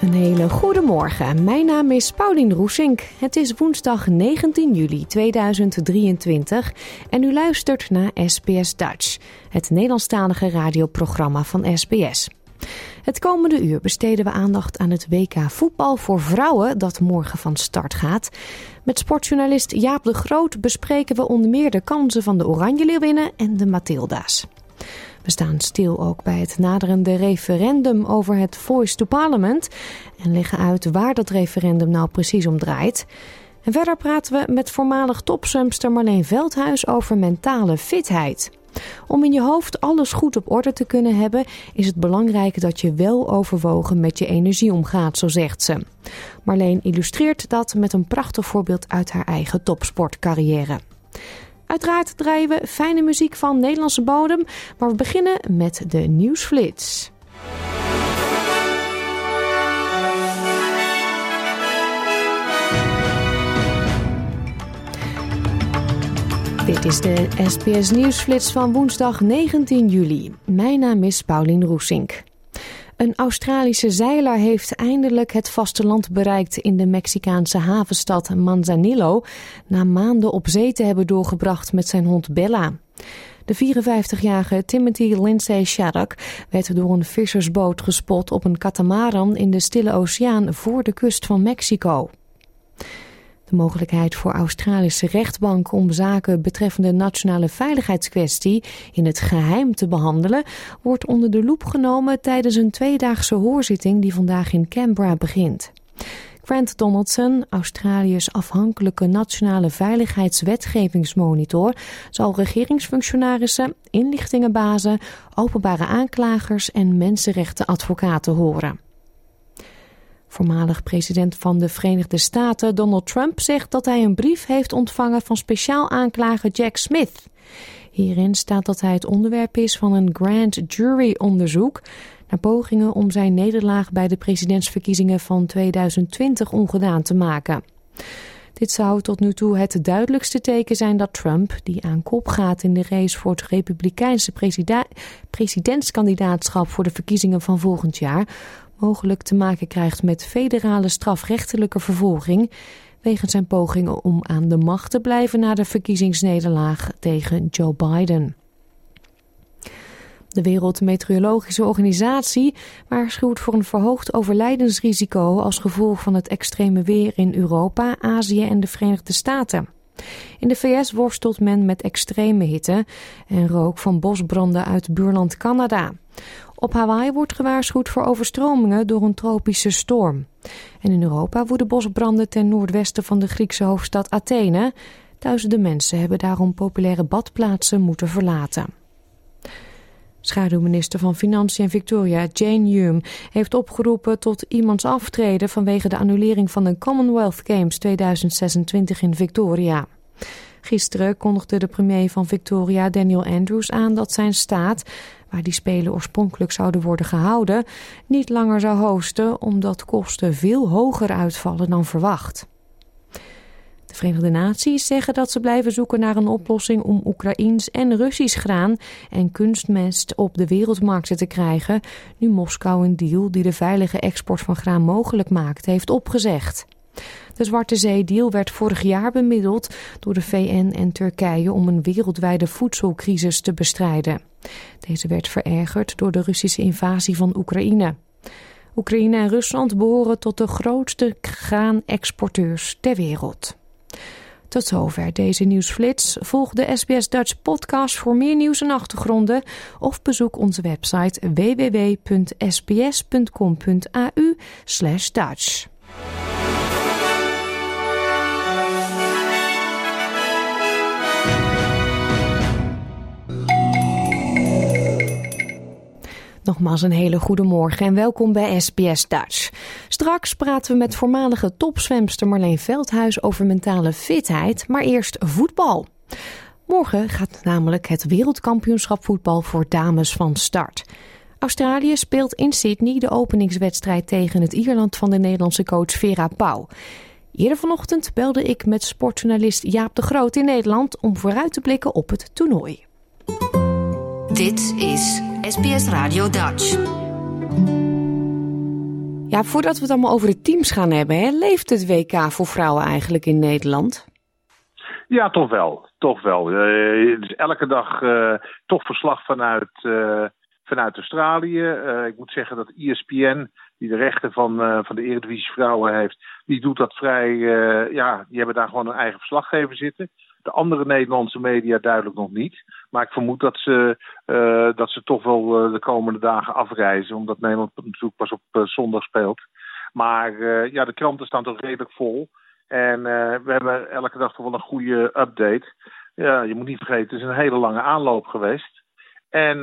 Een hele goede morgen. Mijn naam is Paulien Roesink. Het is woensdag 19 juli 2023 en u luistert naar SBS Dutch, het Nederlandstalige radioprogramma van SBS. Het komende uur besteden we aandacht aan het WK voetbal voor vrouwen dat morgen van start gaat. Met sportjournalist Jaap de Groot bespreken we onder meer de kansen van de Oranje Leeuwinnen en de Matilda's. We staan stil ook bij het naderende referendum over het Voice to Parliament en leggen uit waar dat referendum nou precies om draait. En verder praten we met voormalig topswemster Marleen Veldhuis over mentale fitheid. Om in je hoofd alles goed op orde te kunnen hebben, is het belangrijk dat je wel overwogen met je energie omgaat, zo zegt ze. Marleen illustreert dat met een prachtig voorbeeld uit haar eigen topsportcarrière. Uiteraard draaien we fijne muziek van Nederlandse bodem, maar we beginnen met de nieuwsflits. Dit is de SBS Nieuwsflits van woensdag 19 juli. Mijn naam is Paulien Roesink. Een Australische zeiler heeft eindelijk het vasteland bereikt in de Mexicaanse havenstad Manzanillo, na maanden op zee te hebben doorgebracht met zijn hond Bella. De 54-jarige Timothy Lindsay Shattuck werd door een vissersboot gespot op een katamaran in de Stille Oceaan voor de kust van Mexico. De mogelijkheid voor Australische rechtbanken om zaken betreffende nationale veiligheidskwestie in het geheim te behandelen, wordt onder de loep genomen tijdens een tweedaagse hoorzitting die vandaag in Canberra begint. Grant Donaldson, Australië's afhankelijke nationale veiligheidswetgevingsmonitor, zal regeringsfunctionarissen, inlichtingenbazen, openbare aanklagers en mensenrechtenadvocaten horen. Voormalig president van de Verenigde Staten Donald Trump zegt dat hij een brief heeft ontvangen van speciaal aanklager Jack Smith. Hierin staat dat hij het onderwerp is van een grand jury onderzoek naar pogingen om zijn nederlaag bij de presidentsverkiezingen van 2020 ongedaan te maken. Dit zou tot nu toe het duidelijkste teken zijn dat Trump, die aan kop gaat in de race voor het Republikeinse presidentskandidaatschap voor de verkiezingen van volgend jaar, mogelijk te maken krijgt met federale strafrechtelijke vervolging wegens zijn pogingen om aan de macht te blijven na de verkiezingsnederlaag tegen Joe Biden. De Wereldmeteorologische Organisatie waarschuwt voor een verhoogd overlijdensrisico als gevolg van het extreme weer in Europa, Azië en de Verenigde Staten. In de VS worstelt men met extreme hitte en rook van bosbranden uit buurland Canada. Op Hawaii wordt gewaarschuwd voor overstromingen door een tropische storm. En in Europa woeden bosbranden ten noordwesten van de Griekse hoofdstad Athene. Duizenden mensen hebben daarom populaire badplaatsen moeten verlaten. Schaduwminister van Financiën Victoria, Jane Hume, heeft opgeroepen tot iemands aftreden vanwege de annulering van de Commonwealth Games 2026 in Victoria. Gisteren kondigde de premier van Victoria, Daniel Andrews, aan dat zijn staat, waar die spelen oorspronkelijk zouden worden gehouden, niet langer zou hosten omdat kosten veel hoger uitvallen dan verwacht. De Verenigde Naties zeggen dat ze blijven zoeken naar een oplossing om Oekraïens en Russisch graan en kunstmest op de wereldmarkten te krijgen, nu Moskou een deal die de veilige export van graan mogelijk maakt heeft opgezegd. De Zwarte Zee-deal werd vorig jaar bemiddeld door de VN en Turkije om een wereldwijde voedselcrisis te bestrijden. Deze werd verergerd door de Russische invasie van Oekraïne. Oekraïne en Rusland behoren tot de grootste graanexporteurs ter wereld. Tot zover deze nieuwsflits. Volg de SBS Dutch podcast voor meer nieuws en achtergronden of bezoek onze website www.sbs.com.au/dutch. Nogmaals een hele goede morgen en welkom bij SBS Dutch. Straks praten we met voormalige topzwemster Marleen Veldhuis over mentale fitheid, maar eerst voetbal. Morgen gaat namelijk het wereldkampioenschap voetbal voor dames van start. Australië speelt in Sydney de openingswedstrijd tegen het Ierland van de Nederlandse coach Vera Pauw. Eerder vanochtend belde ik met sportjournalist Jaap de Groot in Nederland om vooruit te blikken op het toernooi. Dit is SBS Radio Dutch. Ja, voordat we het allemaal over de teams gaan hebben, hè, leeft het WK voor vrouwen eigenlijk in Nederland? Ja, toch wel. Toch wel. Uh, dus elke dag uh, toch verslag vanuit, uh, vanuit Australië. ik moet zeggen dat ESPN, die de rechten van, van de Eredivisie Vrouwen heeft, die doet dat vrij. ja, die hebben daar gewoon een eigen verslaggever zitten. De andere Nederlandse media duidelijk nog niet. Maar ik vermoed dat ze, uh, dat ze toch wel uh, de komende dagen afreizen. Omdat Nederland natuurlijk pas op uh, zondag speelt. Maar ja, de kranten staan toch redelijk vol. En we hebben elke dag toch wel een goede update. Ja, je moet niet vergeten, het is een hele lange aanloop geweest. En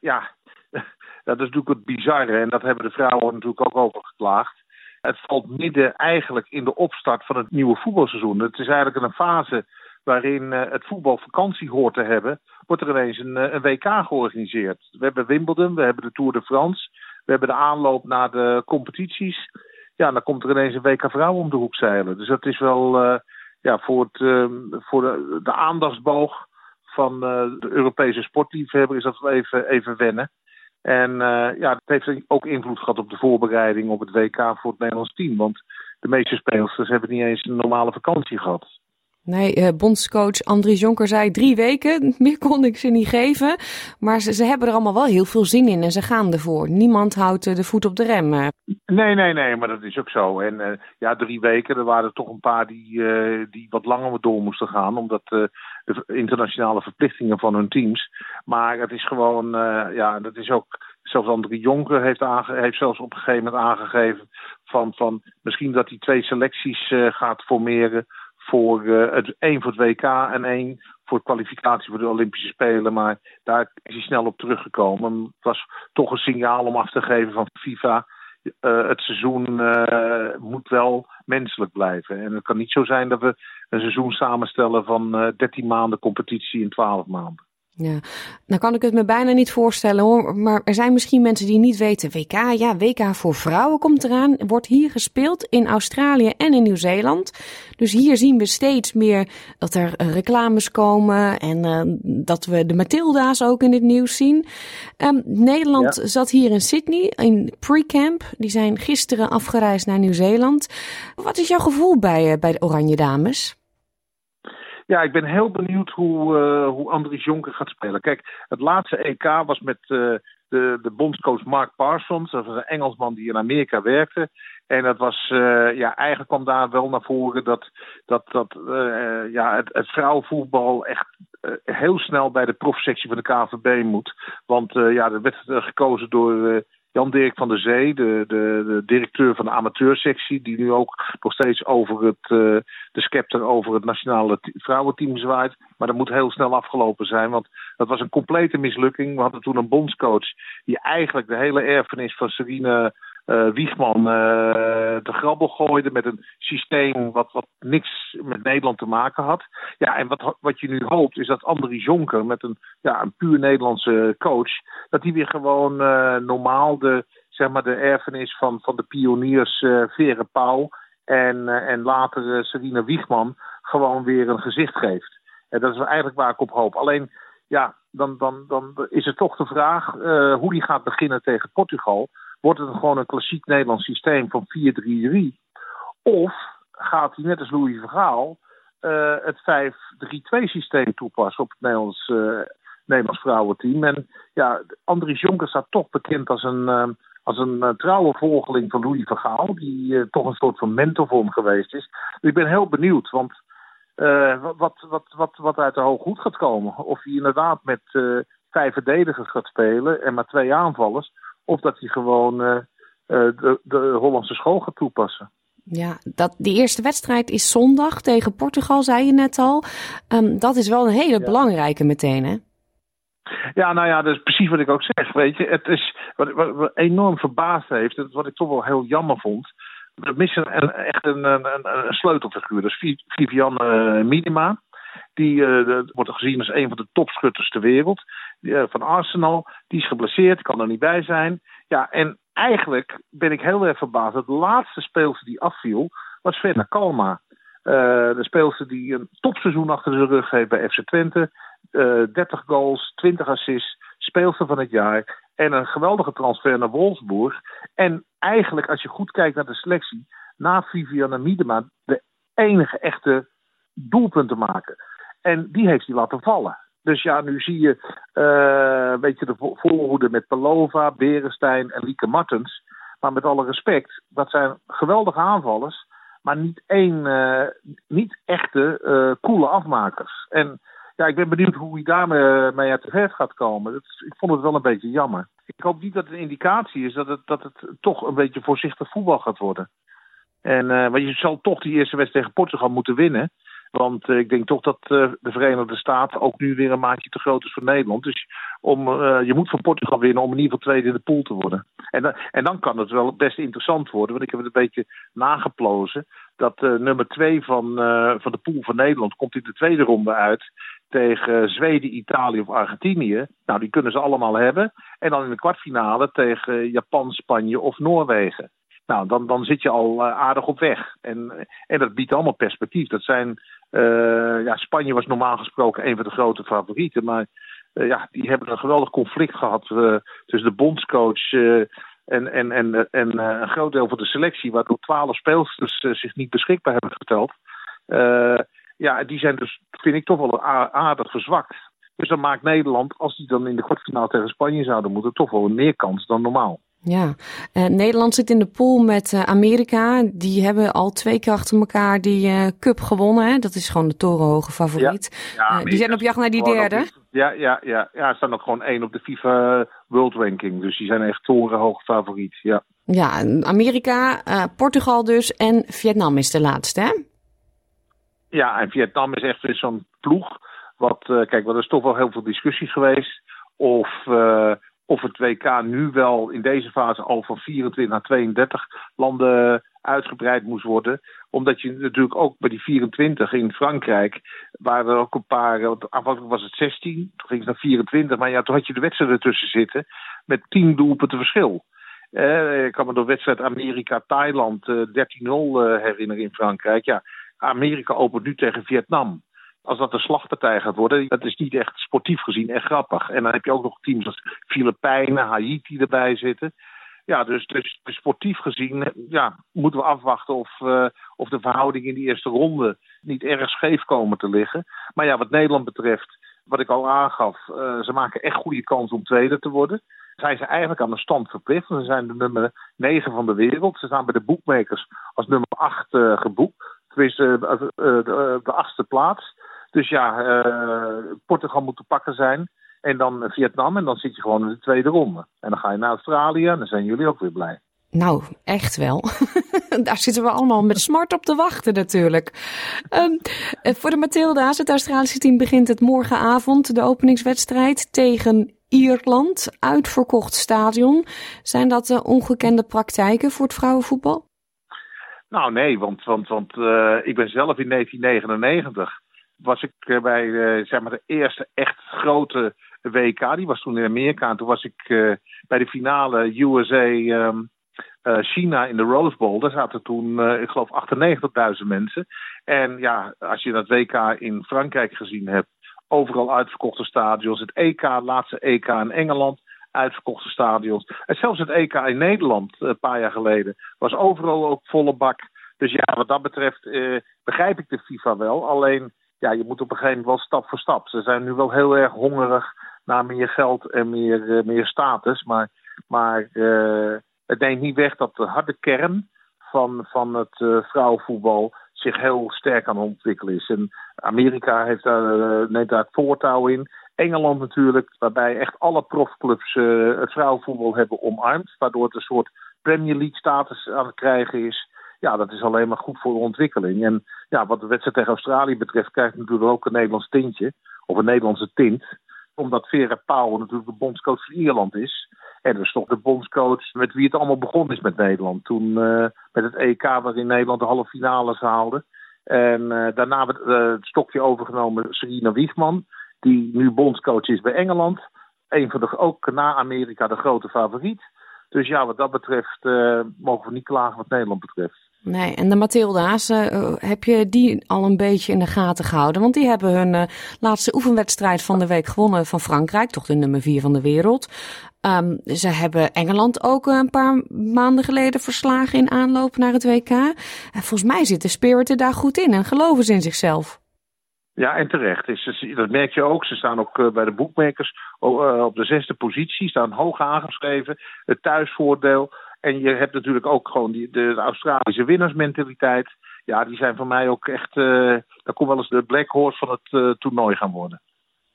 ja, dat is natuurlijk het bizarre. En dat hebben de vrouwen natuurlijk ook over geklaagd. Het valt midden eigenlijk in de opstart van het nieuwe voetbalseizoen. Het is eigenlijk een fase waarin uh, het voetbal vakantie hoort te hebben, wordt er ineens een, een, WK georganiseerd. We hebben Wimbledon, we hebben de Tour de France, we hebben de aanloop naar de competities. Ja, dan komt er ineens een WK vrouwen om de hoek zeilen. Dus dat is wel uh, ja, voor, het, uh, voor de, de aandachtsboog van de Europese sportliefhebber is dat wel even, even wennen. En ja, dat heeft ook invloed gehad op de voorbereiding op het WK voor het Nederlands team. Want de meeste spelers hebben niet eens een normale vakantie gehad. Nee, uh, bondscoach Andries Jonker zei drie weken. Meer kon ik ze niet geven. Maar ze, ze, hebben er allemaal wel heel veel zin in en ze gaan ervoor. Niemand houdt uh, de voet op de rem. Uh. Nee, nee, nee, maar dat is ook zo. En ja, drie weken, er waren er toch een paar die, die wat langer door moesten gaan. Omdat de internationale verplichtingen van hun teams. Maar het is gewoon, ja, dat is ook. Zelfs Andries Jonker heeft, aange, heeft zelfs op een gegeven moment aangegeven. Van, van misschien dat hij twee selecties gaat formeren voor uh, het, één voor het WK en één voor kwalificatie voor de Olympische Spelen. Maar daar is hij snel op teruggekomen. Het was toch een signaal om af te geven van FIFA. Uh, het seizoen uh, moet wel menselijk blijven. En het kan niet zo zijn dat we een seizoen samenstellen van 13 maanden competitie in 12 maanden. Ja, nou kan ik het me bijna niet voorstellen hoor. Maar er zijn misschien mensen die niet weten. WK, ja, WK voor vrouwen komt eraan. Wordt hier gespeeld in Australië en in Nieuw-Zeeland. Dus hier zien we steeds meer dat er eh, reclames komen. En uh, dat we de Matilda's ook in het nieuws zien. Um, Nederland ja. zat hier in Sydney in pre-camp. Die zijn gisteren afgereisd naar Nieuw-Zeeland. Wat is jouw gevoel bij, uh, bij de Oranje Dames? Ja, ik ben heel benieuwd hoe, uh, hoe Andries Jonker gaat spelen. Kijk, het laatste EK was met uh, de, de bondscoach Mark Parsons. Dat was een Engelsman die in Amerika werkte. En dat was, uh, ja, eigenlijk kwam daar wel naar voren dat, dat, dat ja, het, het vrouwenvoetbal echt heel snel bij de profsectie van de KVB moet. Want ja, er werd gekozen door Jan-Dirk van der Zee, de, de, de, directeur van de amateursectie, die nu ook nog steeds over het, uh, de scepter over het nationale vrouwenteam zwaait. Maar dat moet heel snel afgelopen zijn, want dat was een complete mislukking. We hadden toen een bondscoach die eigenlijk de hele erfenis van Serine uh, Wiegman uh, de grabbel gooide met een systeem wat, wat niks met Nederland te maken had. Ja, en wat, wat je nu hoopt is dat Andries Jonker met een, ja, een puur Nederlandse coach, dat die weer gewoon uh, normaal de, zeg maar, de erfenis van, van de pioniers uh, Vere Pauw en, en later Serena Wiegman gewoon weer een gezicht geeft. En dat is eigenlijk waar ik op hoop. Alleen, ja, dan, dan, dan is het toch de vraag hoe die gaat beginnen tegen Portugal wordt het gewoon een klassiek Nederlands systeem van 4-3-3? Of gaat hij net als Louis Vergaal uh, het 5-3-2 systeem toepassen op het Nederlands, uh, Nederlands vrouwenteam? En ja, Andries Jonker staat toch bekend als een, uh, als een trouwe volgeling van Louis Vergaal, die toch een soort van mentor voor hem geweest is. Ik ben heel benieuwd, want wat, wat, wat, wat uit de hoog goed gaat komen. Of hij inderdaad met vijf verdedigers gaat spelen en maar twee aanvallers. Of dat hij gewoon de, de Hollandse school gaat toepassen. Ja, dat, die eerste wedstrijd is zondag tegen Portugal, zei je net al. Um, dat is wel een hele belangrijke meteen, hè? Ja, nou ja, dat is precies wat ik ook zeg. Weet je, het is wat, wat, wat enorm verbaasd heeft, wat ik toch wel heel jammer vond. We missen een, echt een, een, een, sleutelfiguur. Dat is Vivianne uh, Minima. Die uh, wordt gezien als een van de topschutters ter wereld. Uh, van Arsenal. Die is geblesseerd, kan er niet bij zijn. Ja, en eigenlijk ben ik heel erg verbaasd. De laatste speelster die afviel was Fenna Kalma. Uh, de speelster die een topseizoen achter de rug heeft bij FC Twente. Uh, eh, 30 goals, 20 assists, speelster van het jaar. En een geweldige transfer naar Wolfsburg. En eigenlijk, als je goed kijkt naar de selectie, na Viviane Miedema de enige echte doelpunten maken. En die heeft hij laten vallen. Dus ja, nu zie je uh, een beetje de voorhoede met Pelova, Berenstein en Lieke Martens. Maar met alle respect, dat zijn geweldige aanvallers. Maar niet één, uh, niet echte, uh, coole afmakers. En ja, ik ben benieuwd hoe hij daarmee mee uit de verf gaat komen. Dat, ik vond het wel een beetje jammer. Ik hoop niet dat het een indicatie is dat het, dat het toch een beetje voorzichtig voetbal gaat worden. En, want je zal toch die eerste wedstrijd tegen Portugal moeten winnen. Want uh, ik denk toch dat uh, de Verenigde Staten ook nu weer een maatje te groot is voor Nederland. Dus om, uh, je moet van Portugal winnen om in ieder geval tweede in de pool te worden. En, en dan kan het wel best interessant worden. Want ik heb het een beetje nageplozen. Dat nummer twee van, van de pool van Nederland komt in de tweede ronde uit tegen Zweden, Italië of Argentinië. Nou, die kunnen ze allemaal hebben. En dan in de kwartfinale tegen Japan, Spanje of Noorwegen. Nou, dan, dan zit je al aardig op weg. En, en dat biedt allemaal perspectief. Dat zijn ja, Spanje was normaal gesproken een van de grote favorieten. Maar uh, ja, die hebben een geweldig conflict gehad uh, tussen de bondscoach en, en, en, en een groot deel van de selectie, waardoor twaalf speelsters zich niet beschikbaar hebben geteld. ja, die zijn dus, vind ik, toch wel aardig verzwakt. Dus dan maakt Nederland, als die dan in de kwartfinale tegen Spanje zouden moeten, toch wel meer kans dan normaal. Ja, uh, Nederland zit in de pool met uh, Amerika. Die hebben al twee keer achter elkaar die uh, cup gewonnen. Hè? Dat is gewoon de torenhoge favoriet. Ja, ja die zijn op jacht naar die derde. Ja, ja, ja, ja, staan ook gewoon één op de FIFA World Ranking. Dus die zijn echt torenhoge favoriet. Ja, ja Amerika, Portugal dus en Vietnam is de laatste, hè? Ja, en Vietnam is echt weer zo'n ploeg. Wat, kijk, er is toch wel heel veel discussie geweest. Of of het WK nu wel in deze fase al van 24 naar 32 landen uitgebreid moest worden. Omdat je natuurlijk ook bij die 24 in Frankrijk waren er ook een paar. Aanvankelijk was het 16, toen ging het naar 24. Maar ja, toen had je de wedstrijden ertussen zitten met 10 doelpunten verschil. Eh, ik kan me de wedstrijd Amerika-Thailand uh, 13-0 uh, herinneren in Frankrijk. Ja, Amerika opent nu tegen Vietnam als dat een slagpartij gaat worden, dat is niet echt sportief gezien echt grappig. En dan heb je ook nog teams als Filipijnen, Haiti erbij zitten. Ja, dus, dus sportief gezien ja, moeten we afwachten of, uh, of de verhoudingen in die eerste ronde niet erg scheef komen te liggen. Maar ja, wat Nederland betreft, wat ik al aangaf, uh, ze maken echt goede kans om tweede te worden. Zijn ze eigenlijk aan de stand verplicht. Ze zijn de nummer 9 van de wereld. Ze staan bij de boekmakers als nummer 8 uh, geboekt. Tenminste, de achtste plaats. Dus ja, uh, Portugal moet te pakken zijn. En dan Vietnam. En dan zit je gewoon in de tweede ronde. En dan ga je naar Australië. En dan zijn jullie ook weer blij. Nou, echt wel. Daar zitten we allemaal met smart op te wachten natuurlijk. Um, voor de Matilda's, het Australische team begint het morgenavond de openingswedstrijd tegen Ierland. Uitverkocht stadion. Zijn dat uh, ongekende praktijken voor het vrouwenvoetbal? Nou nee, want, want, want uh, ik ben zelf in 1999 was ik eh, bij uh, zeg maar de eerste echt grote WK. Die was toen in Amerika. En toen was ik uh, bij de finale USA um, uh, China in de Rose Bowl. Daar zaten toen, ik geloof, 98.000 mensen. En ja, als je dat WK in Frankrijk gezien hebt, overal uitverkochte stadions. Het EK, laatste EK in Engeland, uitverkochte stadions. En zelfs het EK in Nederland, een paar jaar geleden, was overal ook volle bak. Dus ja, wat dat betreft begrijp ik de FIFA wel. Alleen ja, je moet op een gegeven moment wel stap voor stap. Ze zijn nu wel heel erg hongerig naar meer geld en meer, uh, meer status. Maar, maar uh, het neemt niet weg dat de harde kern van, van het uh, vrouwenvoetbal zich heel sterk aan het ontwikkelen is. En Amerika heeft daar, uh, neemt daar het voortouw in. Engeland natuurlijk, waarbij echt alle profclubs het vrouwenvoetbal hebben omarmd. Waardoor het een soort Premier League status aan het krijgen is. Ja, dat is alleen maar goed voor de ontwikkeling. En ja, wat de wedstrijd tegen Australië betreft, krijgt natuurlijk ook een Nederlands tintje. Of een Nederlandse tint. Omdat Vera Pauw natuurlijk de bondscoach van Ierland is. En dus toch de bondscoach met wie het allemaal begonnen is met Nederland. Toen uh, met het EK waarin Nederland de halve finales haalde. En uh, daarna werd uh, het stokje overgenomen Serena Wiegman. Die nu bondscoach is bij Engeland. Een van de, ook na Amerika de grote favoriet. Dus ja, wat dat betreft mogen we niet klagen wat Nederland betreft. Nee, en de Mathilda's, uh, heb je die al een beetje in de gaten gehouden? Want die hebben hun uh, laatste oefenwedstrijd van de week gewonnen van Frankrijk, toch de nummer vier van de wereld. Um, ze hebben Engeland ook een paar maanden geleden verslagen in aanloop naar het WK. En volgens mij zit de spirit er daar goed in en geloven ze in zichzelf. Ja, en terecht. Dat merk je ook. Ze staan ook bij de boekmakers op de zesde positie, staan hoog aangeschreven. Het thuisvoordeel. En je hebt natuurlijk ook gewoon die, de, de Australische winnaarsmentaliteit. Ja, die zijn voor mij ook echt. Uh, dat kon wel eens de Black Horse van het uh, toernooi gaan worden.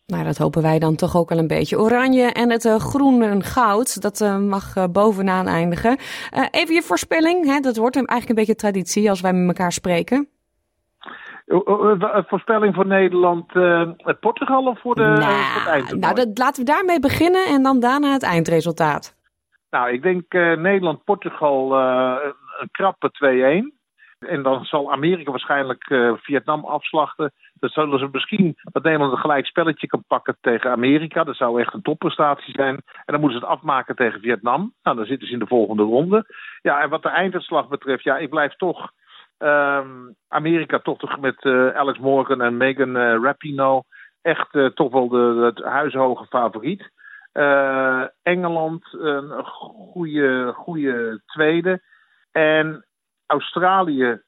Nou, dat hopen wij dan toch ook wel een beetje. Oranje en het uh, groen en goud, dat uh, mag uh, bovenaan eindigen. even je voorspelling, hè? dat wordt eigenlijk een beetje traditie als wij met elkaar spreken. voorspelling voor Nederland, Portugal of voor, de, nou, voor het eindtoernooi? Nou, dat, laten we daarmee beginnen en dan daarna het eindresultaat. Nou, ik denk uh, Nederland-Portugal uh, een krappe 2-1. En dan zal Amerika waarschijnlijk uh, Vietnam afslachten. Dan zullen ze misschien dat Nederland een gelijk spelletje kan pakken tegen Amerika. Dat zou echt een topprestatie zijn. En dan moeten ze het afmaken tegen Vietnam. Nou, dan zitten ze in de volgende ronde. Ja, en wat de einduitslag betreft, ja, ik blijf toch um, Amerika toch, toch met Alex Morgan en Megan Rapinoe echt toch wel de, de huishoge favoriet. Uh, Engeland een goede, goede tweede. En Australië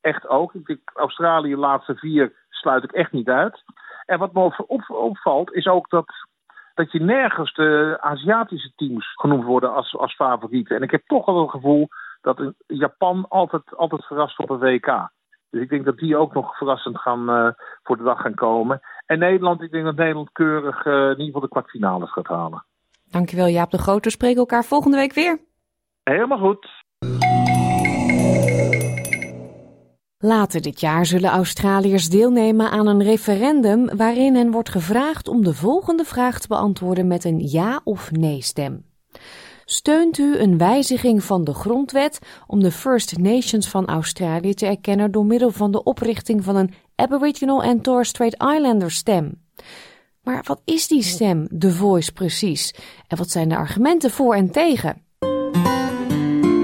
echt ook. Ik denk, Australië laatste vier sluit ik echt niet uit. En wat me op, opvalt is ook dat, dat je nergens de Aziatische teams genoemd worden als, als favorieten. En ik heb toch wel het gevoel dat Japan altijd, altijd verrast op een WK. Dus ik denk dat die ook nog verrassend gaan, uh, voor de dag gaan komen. En Nederland, ik denk dat Nederland keurig uh, in ieder geval de kwartfinales gaat halen. Dankjewel Jaap de Groot. We spreken elkaar volgende week weer. Helemaal goed. Later dit jaar zullen Australiërs deelnemen aan een referendum waarin hen wordt gevraagd om de volgende vraag te beantwoorden met een ja of nee stem. Steunt u een wijziging van de grondwet om de First Nations van Australië te erkennen door middel van de oprichting van een Aboriginal en Torres Strait Islander stem? Maar wat is die stem, The Voice, precies? En wat zijn de argumenten voor en tegen?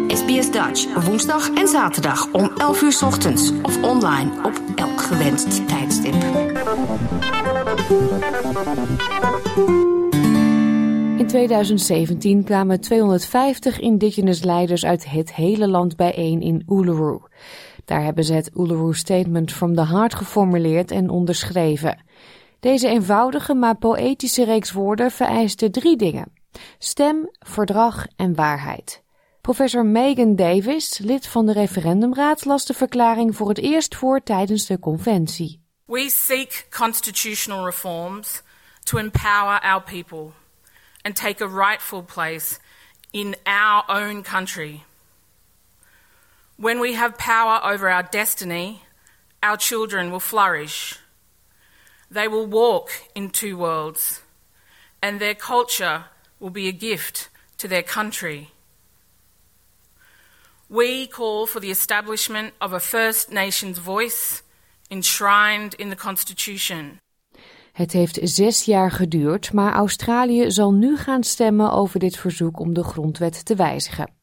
SBS Dutch, woensdag en zaterdag om 11 uur ochtends of online op elk gewenst tijdstip. In 2017 kwamen 250 indigenous leiders uit het hele land bijeen in Uluru. Daar hebben ze het Uluru Statement from the Heart geformuleerd en onderschreven. Deze eenvoudige maar poëtische reeks woorden vereiste drie dingen: stem, verdrag en waarheid. Professor Megan Davis, lid van de referendumraad, las de verklaring voor het eerst voor tijdens de conventie. We seek constitutional reforms to empower our people and take a rightful place in our own country. When we have power over our destiny, our children will flourish. They will walk in two worlds, and their culture will be a gift to their country. We call for the establishment of a First Nations voice enshrined in the Constitution. Het heeft zes jaar geduurd, maar Australië zal nu gaan stemmen over dit verzoek om de grondwet te wijzigen.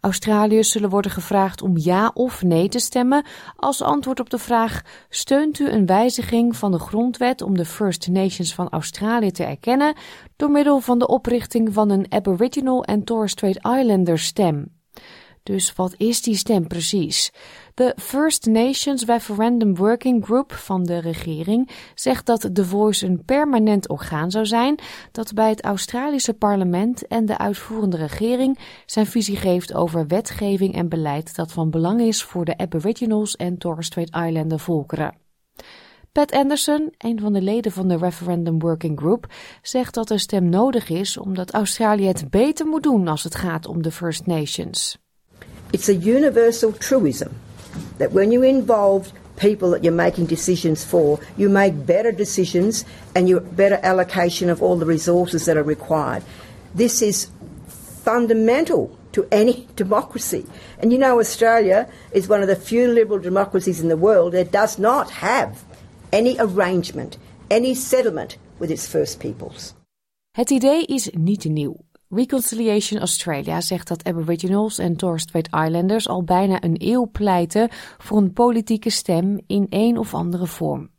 Australiërs zullen worden gevraagd om ja of nee te stemmen als antwoord op de vraag: steunt u een wijziging van de grondwet om de First Nations van Australië te erkennen door middel van de oprichting van een Aboriginal en Torres Strait Islander stem? Dus wat is die stem precies? De First Nations Referendum Working Group van de regering zegt dat The Voice een permanent orgaan zou zijn dat bij het Australische parlement en de uitvoerende regering zijn visie geeft over wetgeving en beleid dat van belang is voor de Aboriginals en Torres Strait Islander volkeren. Pat Anderson, een van de leden van de Referendum Working Group, zegt dat er stem nodig is omdat Australië het beter moet doen als het gaat om de First Nations. It's a universal truism that when you involve people that you're making decisions for, you make better decisions and you better allocation of all the resources that are required. This is fundamental to any democracy. And you know, Australia is one of the few liberal democracies in the world that does not have any arrangement, any settlement with its First Peoples. Het idee is niet nieuw. Reconciliation Australia zegt dat Aboriginals en Torres Strait Islanders al bijna een eeuw pleiten voor een politieke stem in een of andere vorm.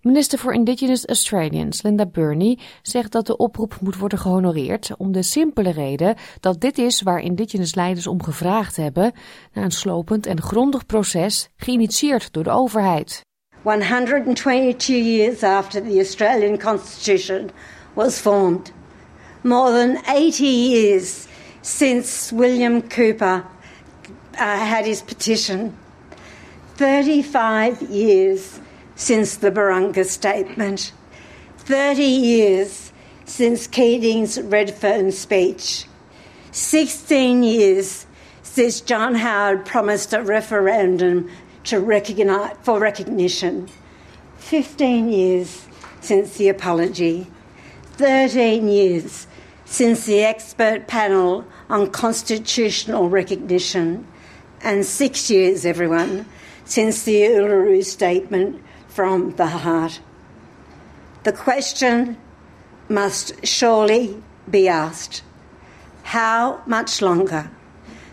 Minister voor Indigenous Australians Linda Burney zegt dat de oproep moet worden gehonoreerd om de simpele reden dat dit is waar Indigenous leiders om gevraagd hebben na een slopend en grondig proces geïnitieerd door de overheid. 122 years after the Australian Constitution was formed, more than 80 years since William Cooper uh, had his petition, 35 years since the Barunga Statement, 30 years since Keating's Redfern speech, 16 years since John Howard promised a referendum to recognize, for recognition, 15 years since the apology, 13 years since the expert panel on constitutional recognition, and six years, everyone, since the Uluru Statement from the heart. The question must surely be asked how much longer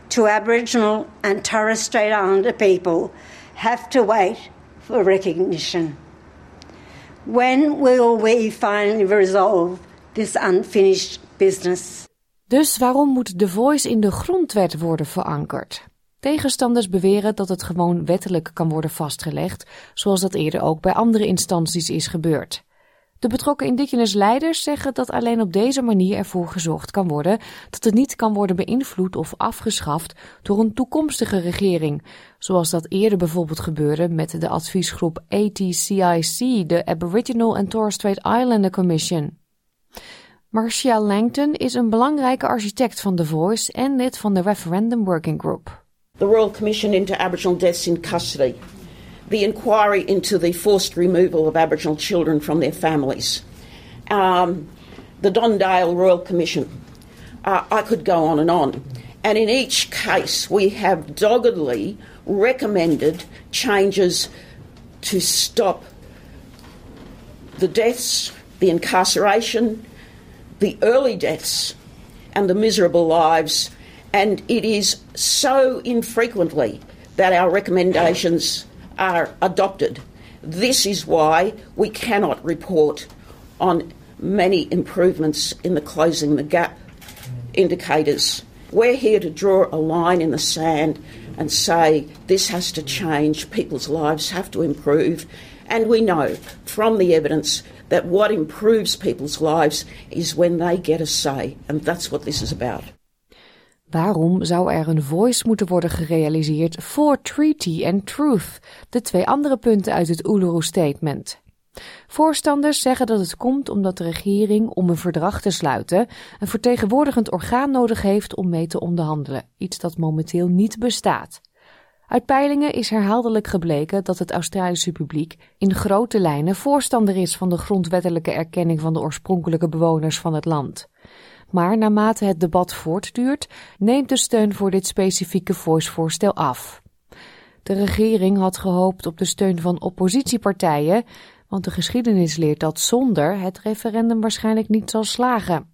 do Aboriginal and Torres Strait Islander people have to wait for recognition? When will we finally resolve this unfinished business? Dus waarom moet de Voice in de grondwet worden verankerd? Tegenstanders beweren dat het gewoon wettelijk kan worden vastgelegd, zoals dat eerder ook bij andere instanties is gebeurd. De betrokken indigenous leiders zeggen dat alleen op deze manier ervoor gezorgd kan worden dat het niet kan worden beïnvloed of afgeschaft door een toekomstige regering, zoals dat eerder bijvoorbeeld gebeurde met de adviesgroep ATCIC, de Aboriginal and Torres Strait Islander Commission. Marcia Langton is een belangrijke architect van The Voice en lid van de Referendum Working Group. the Royal Commission into Aboriginal deaths in custody, the inquiry into the forced removal of Aboriginal children from their families, um, the Don Dale Royal Commission. Uh, I could go on and on. And in each case, we have doggedly recommended changes to stop the deaths, the incarceration, the early deaths, and the miserable lives and it is so infrequently that our recommendations are adopted. This is why we cannot report on many improvements in the closing the gap indicators. We're here to draw a line in the sand and say this has to change, people's lives have to improve. And we know from the evidence that what improves people's lives is when they get a say, and that's what this is about. Waarom zou er een voice moeten worden gerealiseerd voor treaty en truth, de twee andere punten uit het Uluru Statement? Voorstanders zeggen dat het komt omdat de regering om een verdrag te sluiten een vertegenwoordigend orgaan nodig heeft om mee te onderhandelen, iets dat momenteel niet bestaat. Uit peilingen is herhaaldelijk gebleken dat het Australische publiek in grote lijnen voorstander is van de grondwettelijke erkenning van de oorspronkelijke bewoners van het land. Maar naarmate het debat voortduurt, neemt de steun voor dit specifieke voice-voorstel af. De regering had gehoopt op de steun van oppositiepartijen, want de geschiedenis leert dat zonder het referendum waarschijnlijk niet zal slagen.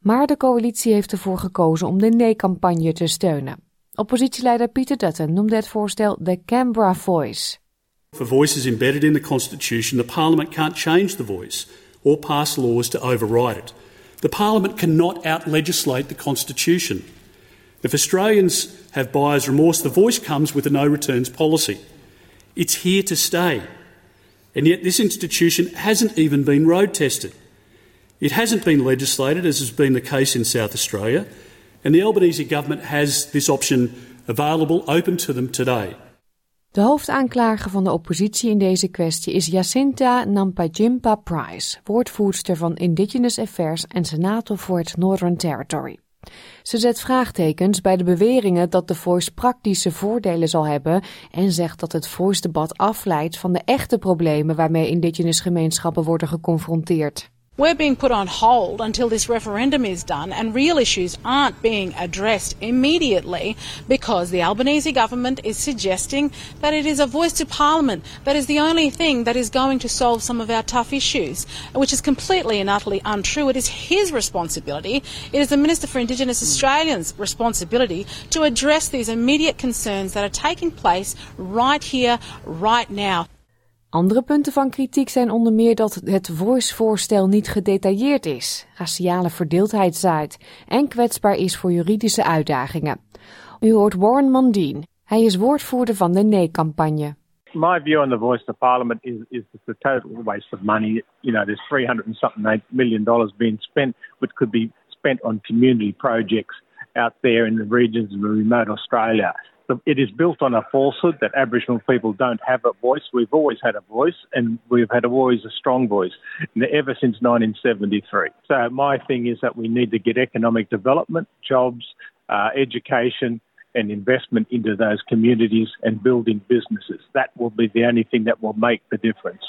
Maar de coalitie heeft ervoor gekozen om de nee-campagne te steunen. Oppositieleider Peter Dutton noemde het voorstel de Canberra Voice. If a voice is embedded in the Constitution, the Parliament can't change the voice or pass laws to override it. The Parliament cannot out legislate the Constitution. If Australians have buyer's remorse, the voice comes with a no returns policy. It's here to stay. And yet, this institution hasn't even been road tested. It hasn't been legislated, as has been the case in South Australia, and the Albanese government has this option available, open to them today. De hoofdaanklager van de oppositie in deze kwestie is Jacinta Nampajimpa Price, woordvoerster van Indigenous Affairs en senator voor het Northern Territory. Ze zet vraagtekens bij de beweringen dat de Voice praktische voordelen zal hebben en zegt dat het Voice-debat afleidt van de echte problemen waarmee indigenous gemeenschappen worden geconfronteerd. We're being put on hold until this referendum is done, and real issues aren't being addressed immediately because the Albanese government is suggesting that it is a voice to Parliament that is the only thing that is going to solve some of our tough issues, which is completely and utterly untrue. It is his responsibility, it is the Minister for Indigenous Australians' responsibility to address these immediate concerns that are taking place right here, right now. Andere punten van kritiek zijn onder meer dat het Voice-voorstel niet gedetailleerd is, raciale verdeeldheid zaait en kwetsbaar is voor juridische uitdagingen. U hoort Warren Mondine. Hij is woordvoerder van de Nee-campagne. My view on the Voice to Parliament is, is it's a total waste of money. You know, there's 300 and something million dollars being spent, which could be spent on community projects out there in the regions of remote Australia it is built on a falsehood that Aboriginal people don't have a voice. We've always had a voice, and we've had always a strong voice ever since 1973. So my thing is that we need to get economic development, jobs, uh, education, and investment into those communities and building businesses. That will be the only thing that will make the difference.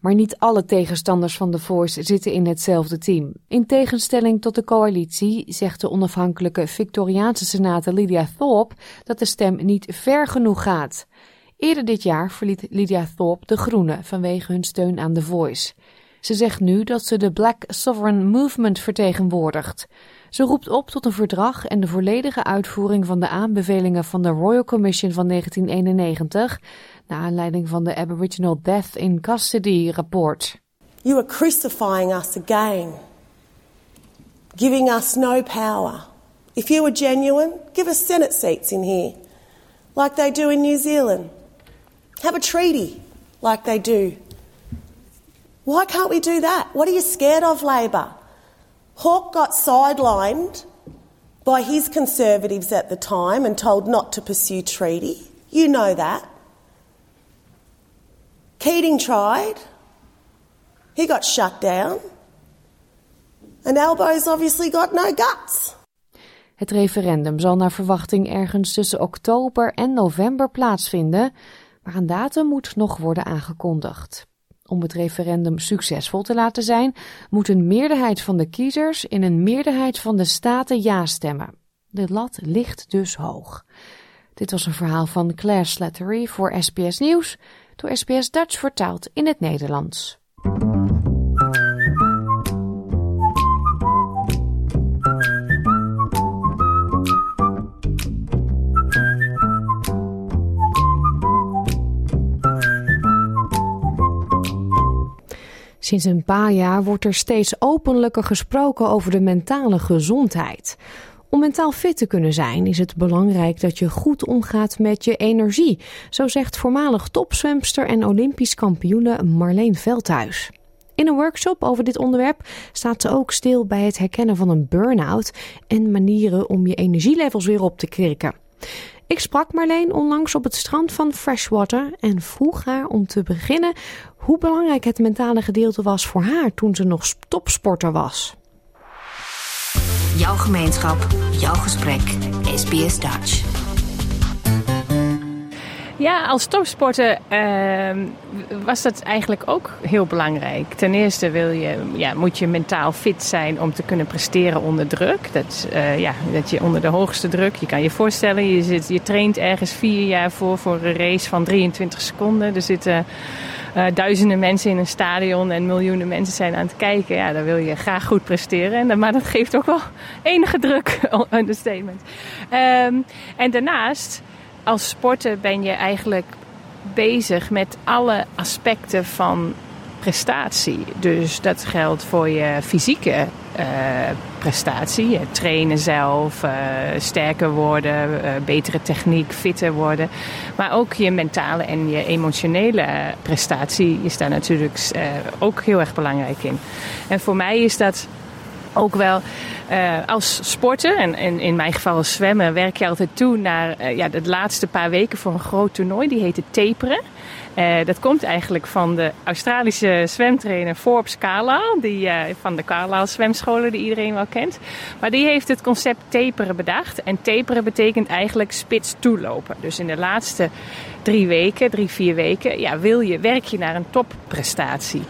Maar niet alle tegenstanders van de Voice zitten in hetzelfde team. In tegenstelling tot de coalitie zegt de onafhankelijke Victoriaanse senator Lydia Thorpe dat de stem niet ver genoeg gaat. Eerder dit jaar verliet Lydia Thorpe de Groenen vanwege hun steun aan The Voice. Ze zegt nu dat ze de Black Sovereign Movement vertegenwoordigt. Ze roept op tot een verdrag en de volledige uitvoering van de aanbevelingen van de Royal Commission van 1991, naar aanleiding van de Aboriginal Death in Custody rapport. You are crucifying us again, giving us no power. If you were genuine, give us Senate seats in here, like they do in New Zealand. Have a treaty, like they do. Why can't we do that? What are you scared of, Labor? Hawke got sidelined by his Conservatives at the time and told not to pursue treaty. You know that. Keating tried. He got shut down. And Albo's obviously got no guts. Het referendum zal naar verwachting ergens tussen oktober en november plaatsvinden, maar een datum moet nog worden aangekondigd. Om het referendum succesvol te laten zijn, moet een meerderheid van de kiezers in een meerderheid van de staten ja stemmen. De lat ligt dus hoog. Dit was een verhaal van Claire Slattery voor SBS Nieuws, door SBS Dutch vertaald in het Nederlands. Sinds een paar jaar wordt er steeds openlijker gesproken over de mentale gezondheid. Om mentaal fit te kunnen zijn is het belangrijk dat je goed omgaat met je energie, zo zegt voormalig topzwemster en Olympisch kampioene Marleen Veldhuis. In een workshop over dit onderwerp staat ze ook stil bij het herkennen van een burn-out en manieren om je energielevels weer op te krikken. Ik sprak Marleen onlangs op het strand van Freshwater en vroeg haar om te beginnen hoe belangrijk het mentale gedeelte was voor haar toen ze nog topsporter was. Jouw gemeenschap, jouw gesprek, SBS Dutch. Ja, als topsporter uh, was dat eigenlijk ook heel belangrijk. Ten eerste wil je, ja, moet je mentaal fit zijn om te kunnen presteren onder druk. Dat, uh, ja, dat je onder de hoogste druk, je kan je voorstellen, je, zit, je traint ergens vier jaar voor voor een race van 23 seconden. Er zitten uh, duizenden mensen in een stadion en miljoenen mensen zijn aan het kijken. Ja, dan wil je graag goed presteren. En, maar dat geeft ook wel enige druk, understatement. Um, en daarnaast als sporter ben je eigenlijk bezig met alle aspecten van prestatie. Dus dat geldt voor je fysieke uh, prestatie. Trainen zelf, uh, sterker worden, uh, betere techniek, fitter worden. Maar ook je mentale en je emotionele prestatie is daar natuurlijk ook heel erg belangrijk in. En voor mij is dat ook wel als sporter, en, in mijn geval als zwemmen, werk je altijd toe naar ja, de laatste paar weken voor een groot toernooi. Die heet het taperen. Uh, dat komt eigenlijk van de Australische zwemtrainer Forbes Carlyle, die, van de Carlyle zwemscholen die iedereen wel kent. Maar die heeft het concept taperen bedacht. En taperen betekent eigenlijk spits toelopen. Dus in de laatste drie weken, drie, vier weken, ja, wil je, werk je naar een topprestatie.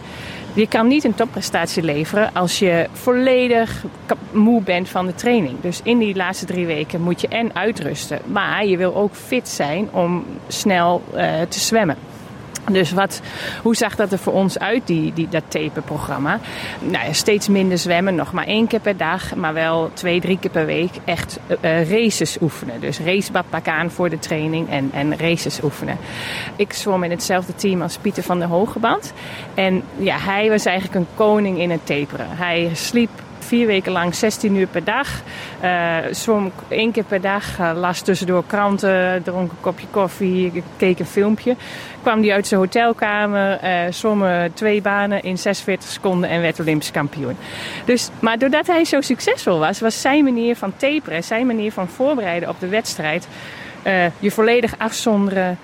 Je kan niet een topprestatie leveren als je volledig moe bent van de training. Dus in die laatste drie weken moet je en uitrusten. Maar je wil ook fit zijn om snel uh, te zwemmen. Dus wat, hoe zag dat er voor ons uit, die, die, dat taperprogramma? Nou ja, steeds minder zwemmen, nog maar één keer per dag, maar wel twee, drie keer per week echt uh, races oefenen. Dus racebad aan voor de training en, en races oefenen. Ik zwom in hetzelfde team als Pieter van der Hogeband. En ja, hij was eigenlijk een koning in het taperen. Hij sliep vier weken lang 16 uur per dag. Uh, zwom één keer per dag, uh, las tussendoor kranten, dronk een kopje koffie, keek een filmpje. Kwam hij uit zijn hotelkamer, uh, zwom twee banen in 46 seconden en werd Olympisch kampioen. Dus, maar doordat hij zo succesvol was, was zijn manier van taperen, zijn manier van voorbereiden op de wedstrijd, je volledig afzonderen,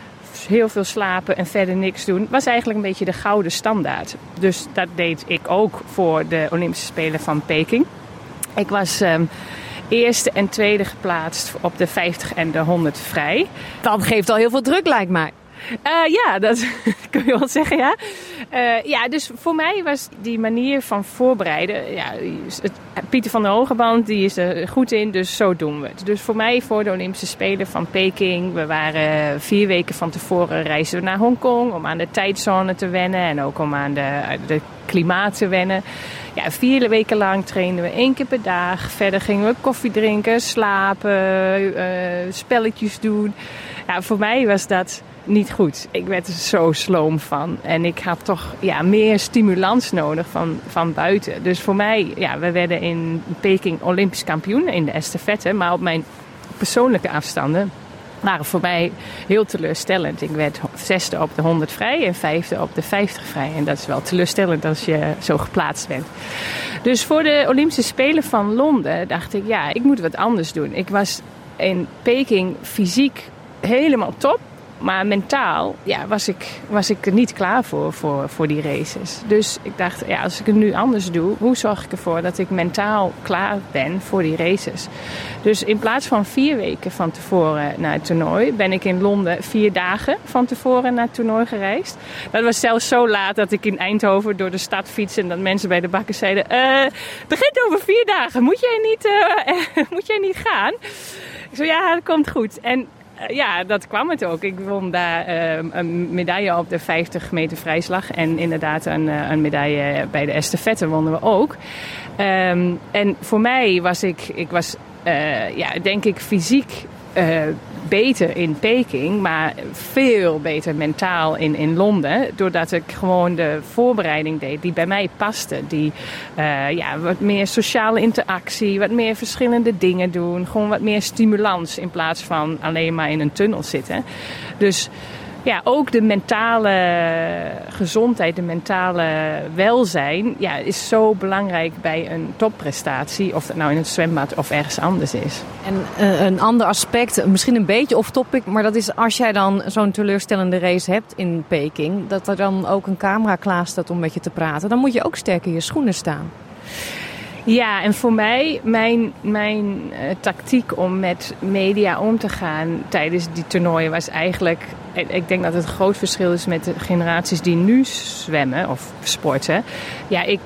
heel veel slapen en verder niks doen, was eigenlijk een beetje de gouden standaard. Dus dat deed ik ook voor de Olympische Spelen van Peking. Ik was um, eerste en tweede geplaatst op de 50 en de 100 vrij. Dat geeft al heel veel druk, lijkt mij. Uh, ja, dat kun je wel zeggen, ja. Uh, ja, dus voor mij was die manier van voorbereiden... Ja, het, Pieter van der Hogeband die is er goed in, dus zo doen we het. Dus voor mij voor de Olympische Spelen van Peking... we waren vier weken van tevoren reizen we naar Hongkong... om aan de tijdzone te wennen en ook om aan de, de klimaat te wennen. Ja, vier weken lang trainen we één keer per dag. Verder gingen we koffie drinken, slapen, uh, spelletjes doen. Ja, voor mij was dat niet goed. Ik werd er zo sloom van. En ik had toch ja, meer stimulans nodig van, van buiten. Dus voor mij, ja, we werden in Peking Olympisch kampioen in de estafette. Maar op mijn persoonlijke afstanden waren voor mij heel teleurstellend. Ik werd zesde op de 100 vrij en vijfde op de 50 vrij. En dat is wel teleurstellend als je zo geplaatst bent. Dus voor de Olympische Spelen van Londen dacht ik, ja, ik moet wat anders doen. Ik was in Peking fysiek helemaal top. Maar mentaal ja, was, ik, was ik er niet klaar voor, voor, voor die races. Dus ik dacht, ja, als ik het nu anders doe, hoe zorg ik ervoor dat ik mentaal klaar ben voor die races? Dus in plaats van vier weken van tevoren naar het toernooi, ben ik in Londen vier dagen van tevoren naar het toernooi gereisd. Dat was zelfs zo laat dat ik in Eindhoven door de stad fiets en dat mensen bij de bakken zeiden: uh, Het begint over vier dagen, moet jij niet, uh, moet jij niet gaan? Ik zei: Ja, dat komt goed. En eh, ja, dat kwam het ook. Ik won daar uh, een medaille op de 50 meter vrijslag. En inderdaad een, uh, een medaille bij de estafette wonnen we ook. Um, en voor mij was ik, ik was, uh, ja, denk ik fysiek beter in Peking, maar veel beter mentaal in, in Londen. Doordat ik gewoon de voorbereiding deed die bij mij paste. Die uh, ja, wat meer sociale interactie, wat meer verschillende dingen doen. Gewoon wat meer stimulans in plaats van alleen maar in een tunnel zitten. Dus ja, ook de mentale gezondheid, de mentale welzijn, ja, is zo belangrijk bij een topprestatie. Of het nou in het zwembad of ergens anders is. En uh, een ander aspect, misschien een beetje off-topic, maar dat is als jij dan zo'n teleurstellende race hebt in Peking, dat er dan ook een camera klaar staat om met je te praten, dan moet je ook sterk in je schoenen staan. Ja, en voor mij, mijn, mijn uh, tactiek om met media om te gaan tijdens die toernooien was eigenlijk. Ik denk dat het groot verschil is met de generaties die nu zwemmen of sporten. Ja, ik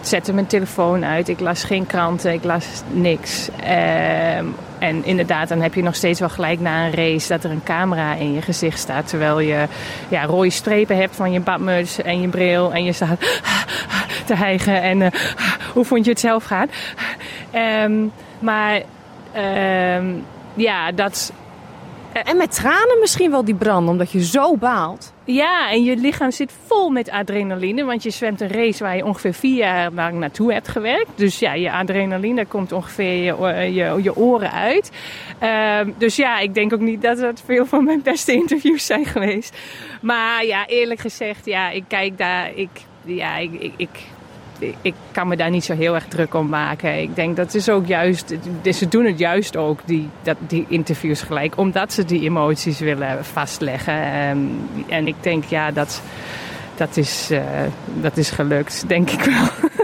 zette mijn telefoon uit, ik las geen kranten, ik las niks. Uh, en inderdaad, dan heb je nog steeds wel gelijk na een race dat er een camera in je gezicht staat. Terwijl je ja, rode strepen hebt van je badmuts en je bril. En je staat te hijgen. En uh, hoe vond je het zelf gaan? Um, maar um, ja, dat en met tranen misschien wel die brand, omdat je zo baalt. Ja, en je lichaam zit vol met adrenaline. Want je zwemt een race waar je ongeveer vier jaar lang naartoe hebt gewerkt. Dus ja, je adrenaline komt ongeveer je, je, oren uit. Um, dus ja, ik denk ook niet dat het veel van mijn beste interviews zijn geweest. Maar ja, eerlijk gezegd, ja, ik kijk daar. Ik, ja, ik, ik ik kan me daar niet zo heel erg druk om maken. Ik denk dat is ook juist, ze doen het juist ook, die, dat, die interviews gelijk, omdat ze die emoties willen vastleggen. Ehm, en ik denk, ja, dat, dat, is, uh, dat is gelukt, denk ik wel.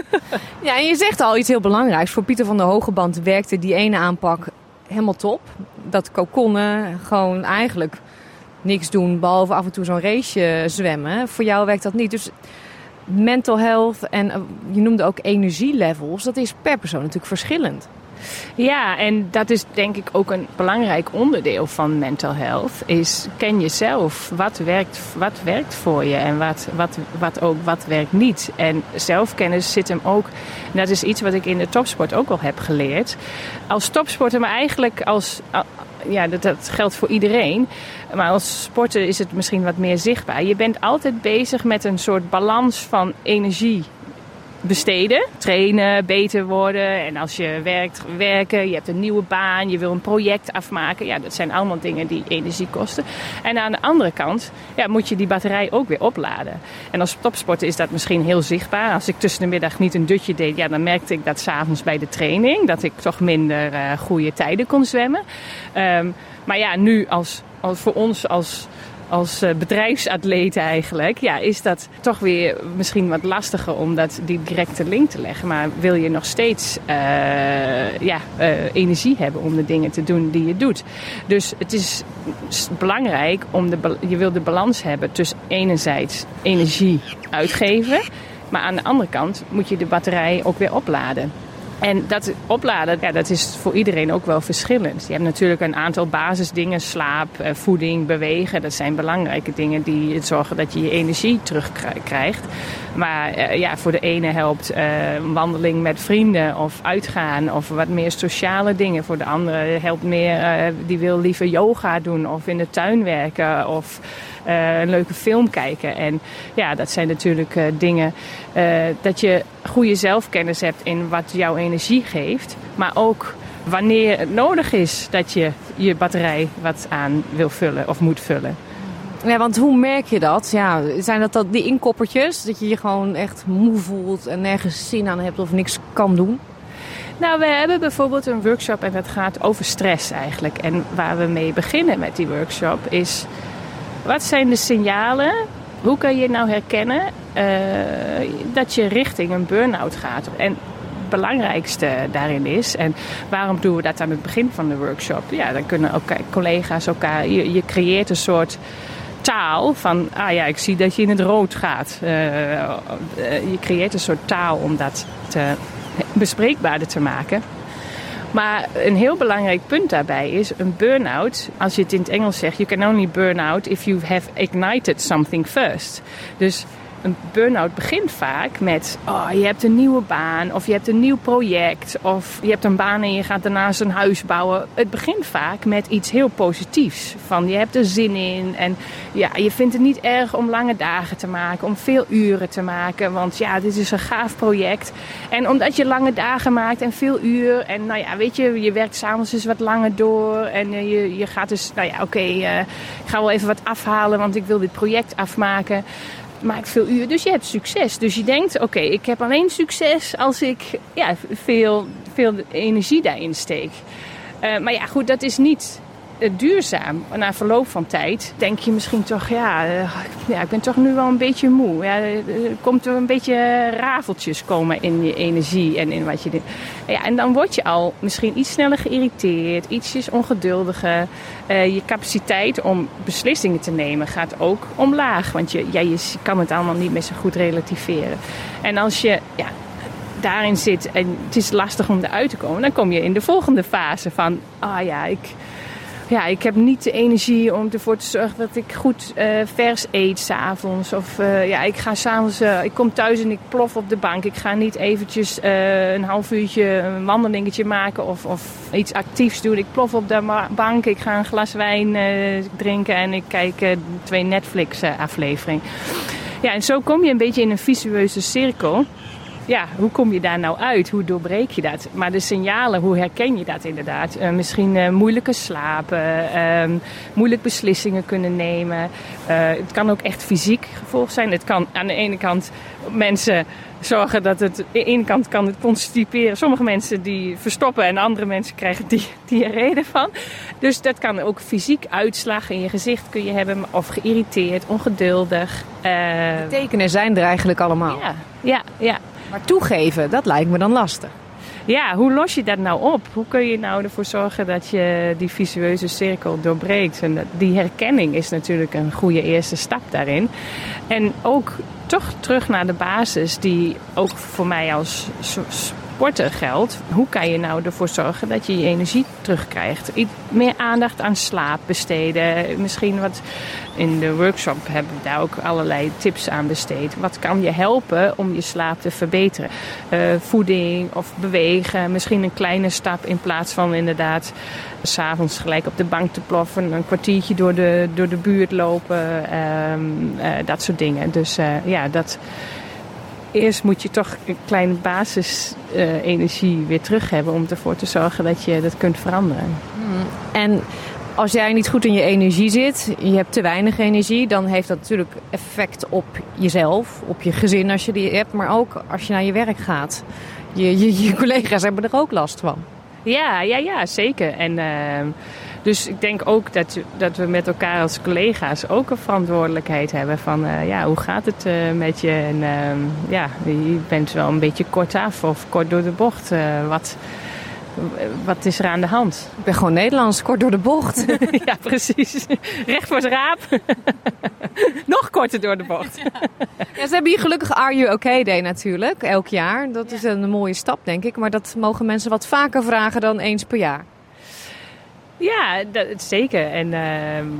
Ja, en je zegt al iets heel belangrijks. Voor Pieter van der Hogeband werkte die ene aanpak helemaal top. Dat kokonnen gewoon eigenlijk niks doen, behalve af en toe zo'n race zwemmen. Voor jou werkt dat niet. Dus mental health en eh, je noemde ook energielevels, dat is per persoon natuurlijk verschillend. Ja, en dat is denk ik ook een belangrijk onderdeel van mental health. Is ken jezelf. Wat werkt, wat werkt voor je en wat, wat, wat, ook, wat werkt niet. En zelfkennis zit hem ook. dat is iets wat ik in de topsport ook al heb geleerd. Als topsporter, maar eigenlijk als. Ja, dat, geldt voor iedereen. Maar als sporter is het misschien wat meer zichtbaar. Je bent altijd bezig met een soort balans van energie besteden. Trainen, beter worden. En als je werkt, werken, je hebt een nieuwe baan, je wil een project afmaken. Ja, dat zijn allemaal dingen die energie kosten. En aan de andere kant ja, moet je die batterij ook weer opladen. En als topsporter is dat misschien heel zichtbaar. Als ik tussen de middag niet een dutje deed, ja, dan merkte ik dat s'avonds bij de training. Dat ik toch minder uh, goede tijden kon zwemmen. Um, maar ja, nu als, als voor ons als als eh, bedrijfsatleet eigenlijk, ja, is dat toch weer misschien wat lastiger om dat, die directe link te leggen. Maar wil je nog steeds uh, ja, uh, energie hebben om de dingen te doen die je doet. Dus het is belangrijk om de, je wil de balans hebben tussen enerzijds energie uitgeven. Maar aan de andere kant moet je de batterij ook weer opladen. En dat opladen, ja, dat is voor iedereen ook wel verschillend. Je hebt natuurlijk een aantal basisdingen, slaap, eh, voeding, bewegen. Dat zijn belangrijke dingen die zorgen dat je je energie terugkrijgt. Maar eh, ja, voor de ene helpt een wandeling met vrienden of uitgaan of wat meer sociale dingen. Voor de andere helpt meer, die wil liever yoga doen of in de tuin werken of uh, een leuke film kijken. En ja, dat zijn natuurlijk uh, dingen uh, dat je goede zelfkennis hebt in wat jouw energie geeft. Maar ook wanneer het nodig is dat je je batterij wat aan wil vullen of moet vullen. Ja, want hoe merk je dat? Ja, zijn dat, dat die inkoppertjes? Dat je je gewoon echt moe voelt en nergens zin aan hebt of niks kan doen? Nou, we hebben bijvoorbeeld een workshop en dat gaat over stress eigenlijk. En waar we mee beginnen met die workshop is wat zijn de signalen? Hoe kan je nou herkennen uh, dat je richting een burn-out gaat? En het belangrijkste daarin is, en waarom doen we dat aan het begin van de workshop? Ja, dan kunnen ook collega's elkaar, je, je creëert een soort taal van, ah ja, ik zie dat je in het rood gaat. Uh, je creëert een soort taal om dat te, bespreekbaarder te maken. Maar een heel belangrijk punt daarbij is een burn-out. Als je het in het Engels zegt, you can only burn out if you have ignited something first. Dus een burn-out begint vaak met: oh, je hebt een nieuwe baan, of je hebt een nieuw project, of je hebt een baan en je gaat daarnaast een huis bouwen. Het begint vaak met iets heel positiefs. Van je hebt er zin in en ja, je vindt het niet erg om lange dagen te maken, om veel uren te maken, want ja, dit is een gaaf project. En omdat je lange dagen maakt en veel uur, en nou ja, weet je, je werkt s'avonds dus wat langer door en je, je gaat dus, nou ja, oké, uh, ik ga wel even wat afhalen, want ik wil dit project afmaken maakt veel uur, dus je hebt succes. Dus je denkt, oké, ik heb alleen succes als ik ja, veel, veel energie daarin steek. Uh, maar ja, goed, dat is niet duurzaam. Na verloop van tijd denk je misschien toch, ja, uh, ja, ik ben toch nu wel een beetje moe. Ja, er komt er een beetje rafeltjes komen in je energie en in wat je doet. Ja, en dan word je al misschien iets sneller geïrriteerd, ietsjes ongeduldiger. Je capaciteit om beslissingen te nemen gaat ook omlaag. Want je, ja, je kan het allemaal niet meer zo goed relativeren. En als je ja, daarin zit en het is lastig om eruit te komen, dan kom je in de volgende fase van, ah ja, ik ja, ik heb niet de energie om ervoor te zorgen dat ik goed uh, vers eet s'avonds. Of uh, ja, ik ga s'avonds, uh, ik kom thuis en ik plof op de bank. Ik ga niet eventjes een half uurtje een wandelingetje maken of, of iets actiefs doen. Ik plof op de bank, ik ga een glas wijn drinken en ik kijk twee Netflix afleveringen. Ja, en zo kom je een beetje in een visueuze cirkel ja, hoe kom je daar nou uit? Hoe doorbreek je dat? Maar de signalen, hoe herken je dat inderdaad? Uh, misschien uh, moeilijke slapen, uh, moeilijk beslissingen kunnen nemen. Eh, het kan ook echt fysiek gevolg zijn. Het kan aan de ene kant mensen zorgen dat het... Aan de ene kant kan het constiperen. Sommige mensen die verstoppen en andere mensen krijgen die, diarree ervan. Dus dat kan ook fysiek uitslag in je gezicht kun je hebben. Of geïrriteerd, ongeduldig. De tekenen zijn er eigenlijk allemaal. Ja, ja, ja. Maar toegeven, dat lijkt me dan lastig. Ja, hoe los je dat nou op? Hoe kun je nou ervoor zorgen dat je die visueuze cirkel doorbreekt? En die herkenning is natuurlijk een goede eerste stap daarin. En ook toch terug naar de basis, die ook voor mij als sporter geldt. Hoe kan je nou ervoor zorgen dat je je energie terugkrijgt? Meer aandacht aan slaap besteden. Misschien wat in de workshop hebben we daar ook allerlei tips aan besteed. Wat kan je helpen om je slaap te verbeteren? Uh, voeding of bewegen. Misschien een kleine stap in plaats van inderdaad s'avonds gelijk op de bank te ploffen. Een kwartiertje door de, door de buurt lopen. Um, uh, dat soort dingen. Dus uh, ja, dat eerst moet je toch een kleine basisenergie uh, weer terug hebben om ervoor te zorgen dat je dat kunt veranderen. Hmm. En als jij niet goed in je energie zit, je hebt te weinig energie, dan heeft dat natuurlijk effect op jezelf, op je gezin als je die hebt, maar ook als je naar je werk gaat. Je, je, je collega's hebben er ook last van. Ja, ja, ja, zeker. En uh, dus ik denk ook dat, dat we met elkaar als collega's ook een verantwoordelijkheid hebben van uh, ja, hoe gaat het uh, met je? En uh, ja, je bent wel een beetje kort af of kort door de bocht. wat, wat is er aan de hand? Ik ben gewoon Nederlands, kort door de bocht. ja, precies. Recht voor het raap. Nog korter door de bocht. ja, ze hebben hier gelukkig Are You OK Day natuurlijk, elk jaar. Dat is een mooie stap, denk ik. Maar dat mogen mensen wat vaker vragen dan eens per jaar. Ja, dat, zeker. En, uh,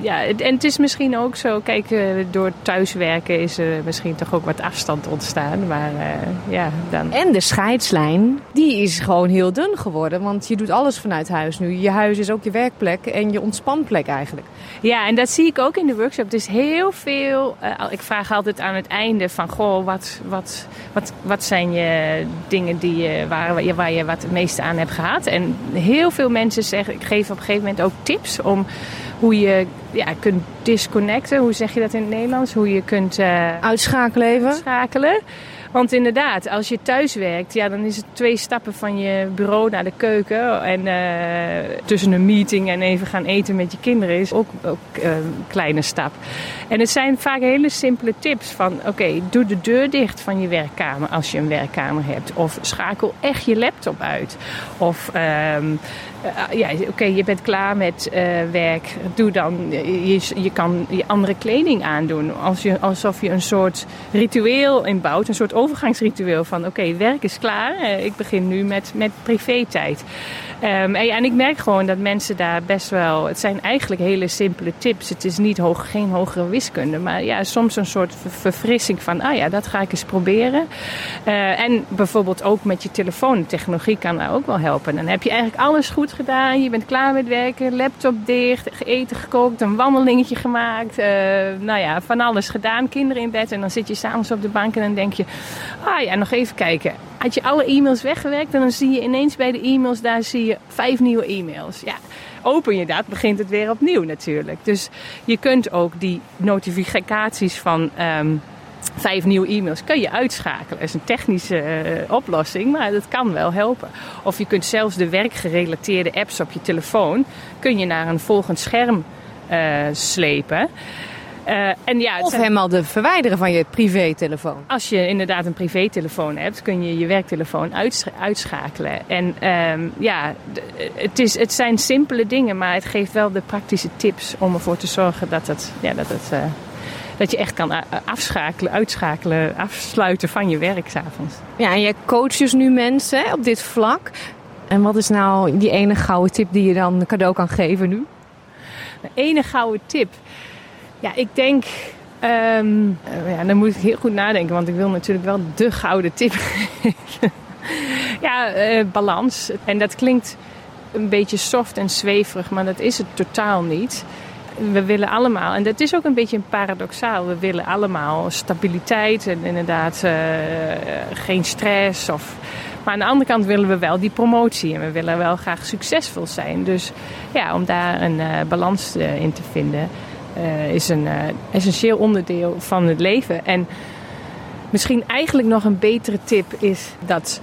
ja, en het is misschien ook zo, kijk, uh, door thuiswerken is er misschien toch ook wat afstand ontstaan. Maar uh, ja, dan... En de scheidslijn, die is gewoon heel dun geworden. Want je doet alles vanuit huis nu. Je huis is ook je werkplek en je ontspanplek eigenlijk. Ja, en dat zie ik ook in de workshop. Het is heel veel. Uh, ik vraag altijd aan het einde van: Goh, wat, wat, wat, wat zijn je dingen die je, waar, waar je wat het meeste aan hebt gehad? En heel veel mensen zeggen: Ik geef op een gegeven moment ook tips om hoe je ja, kunt disconnecten. Hoe zeg je dat in het Nederlands? Hoe je kunt uh, uitschakelen even. Uitschakelen. Want inderdaad, als je thuis werkt, ja, dan is het twee stappen van je bureau naar de keuken. En uh, tussen een meeting en even gaan eten met je kinderen is ook, ook uh, een kleine stap. En het zijn vaak hele simpele tips van, oké, okay, doe de deur dicht van je werkkamer als je een werkkamer hebt. Of schakel echt je laptop uit. Of... Uh, uh, ja, oké, je bent klaar met uh, werk. Doe dan, je, je kan je andere kleding aandoen. Als je, alsof je een soort ritueel inbouwt, een soort overgangsritueel van oké, werk is klaar. Uh, ik begin nu met, met privé-tijd. Um, en, ik merk gewoon dat mensen daar best wel. Het zijn eigenlijk hele simpele tips. Het is niet hoog, geen hogere wiskunde. Maar ja, soms een soort verfrissing van. Ah ja, dat ga ik eens proberen. Uh, en bijvoorbeeld ook met je telefoon. Technologie kan daar ook wel helpen. Dan heb je eigenlijk alles goed gedaan. Je bent klaar met werken. Laptop dicht. Eten gekookt. Een wandelingetje gemaakt. Uh, nou ja, van alles gedaan. Kinderen in bed. En dan zit je s'avonds op de bank en dan denk je. Ah ja, nog even kijken. Had je alle e-mails weggewerkt en dan zie je ineens bij de e-mails, daar zie je vijf nieuwe e-mails. Ja, open je dat, begint het weer opnieuw natuurlijk. Dus je kunt ook die notificaties van um, vijf nieuwe e-mails kun je uitschakelen. Dat is een technische uh, oplossing, maar dat kan wel helpen. Of je kunt zelfs de werkgerelateerde apps op je telefoon kun je naar een volgend scherm uh, slepen. Uh, en ja, of helemaal de verwijderen van je privételefoon. Als je inderdaad een privételefoon hebt, kun je je werktelefoon uitschakelen. En um, ja, het, is, het zijn simpele dingen, maar het geeft wel de praktische tips om ervoor te zorgen dat, het, ja, dat, het, uh, dat je echt kan afschakelen, uitschakelen, afsluiten van je werk s'avonds. Ja, en jij coacht dus nu mensen hè, op dit vlak. En wat is nou die ene gouden tip die je dan cadeau kan geven nu? De ene gouden tip. Ja, ik denk. Um, ja, dan moet ik heel goed nadenken, want ik wil natuurlijk wel de gouden tip geven. ja, uh, balans. En dat klinkt een beetje soft en zweverig, maar dat is het totaal niet. We willen allemaal, en dat is ook een beetje paradoxaal, we willen allemaal stabiliteit en inderdaad uh, geen stress. Of, maar aan de andere kant willen we wel die promotie en we willen wel graag succesvol zijn. Dus ja, om daar een balans in te vinden uh, is een uh, essentieel onderdeel van het leven. En Misschien eigenlijk nog een betere tip is dat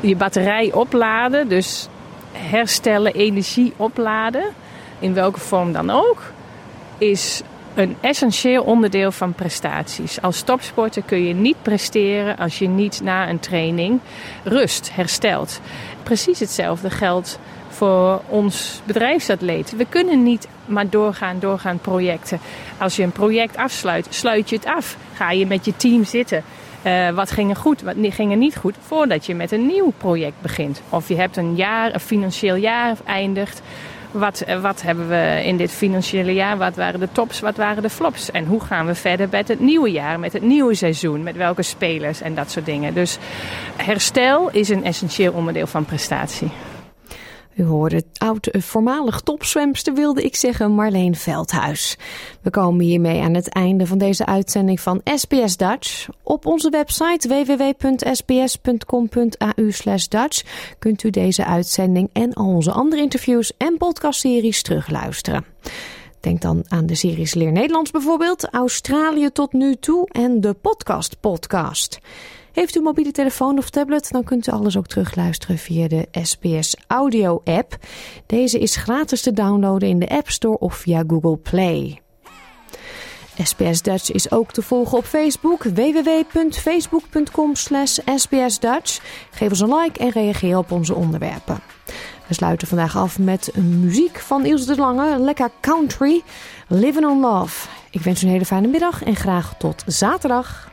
je batterij opladen, dus herstellen, energie opladen, in welke vorm dan ook, is een essentieel onderdeel van prestaties. Als topsporter kun je niet presteren als je niet na een training rust, herstelt. Precies hetzelfde geldt voor ons bedrijfsatleet. We kunnen niet maar doorgaan, doorgaan projecten. Als je een project afsluit, sluit je het af. Ga je met je team zitten. Uh, wat ging er goed, wat ging er niet goed, voordat je met een nieuw project begint. Of je hebt een jaar, een financieel jaar eindigt. Wat, eh, wat hebben we in dit financiële jaar? Wat waren de tops, wat waren de flops? En hoe gaan we verder met het nieuwe jaar, met het nieuwe seizoen? Met welke spelers en dat soort dingen. Dus herstel is een essentieel onderdeel van prestatie. U hoorde oud eh, voormalig topzwemster wilde ik zeggen Marleen Veldhuis. We komen hiermee aan het einde van deze uitzending van SBS Dutch. Op onze website www.sbs.com.au Dutch kunt u deze uitzending en al onze andere interviews en podcastseries terugluisteren. Denk dan aan de series Leer Nederlands bijvoorbeeld, Australië tot nu toe en de podcast podcast. Heeft u een mobiele telefoon of tablet, dan kunt u alles ook terugluisteren via de SBS Audio app. Deze is gratis te downloaden in de App Store of via Google Play. SBS Dutch is ook te volgen op Facebook. www.facebook.com slash sbsdutch. Geef ons een like en reageer op onze onderwerpen. We sluiten vandaag af met muziek van Ilse de Lange. Lekker country. Living on Love. Ik wens u een hele fijne middag en graag tot zaterdag.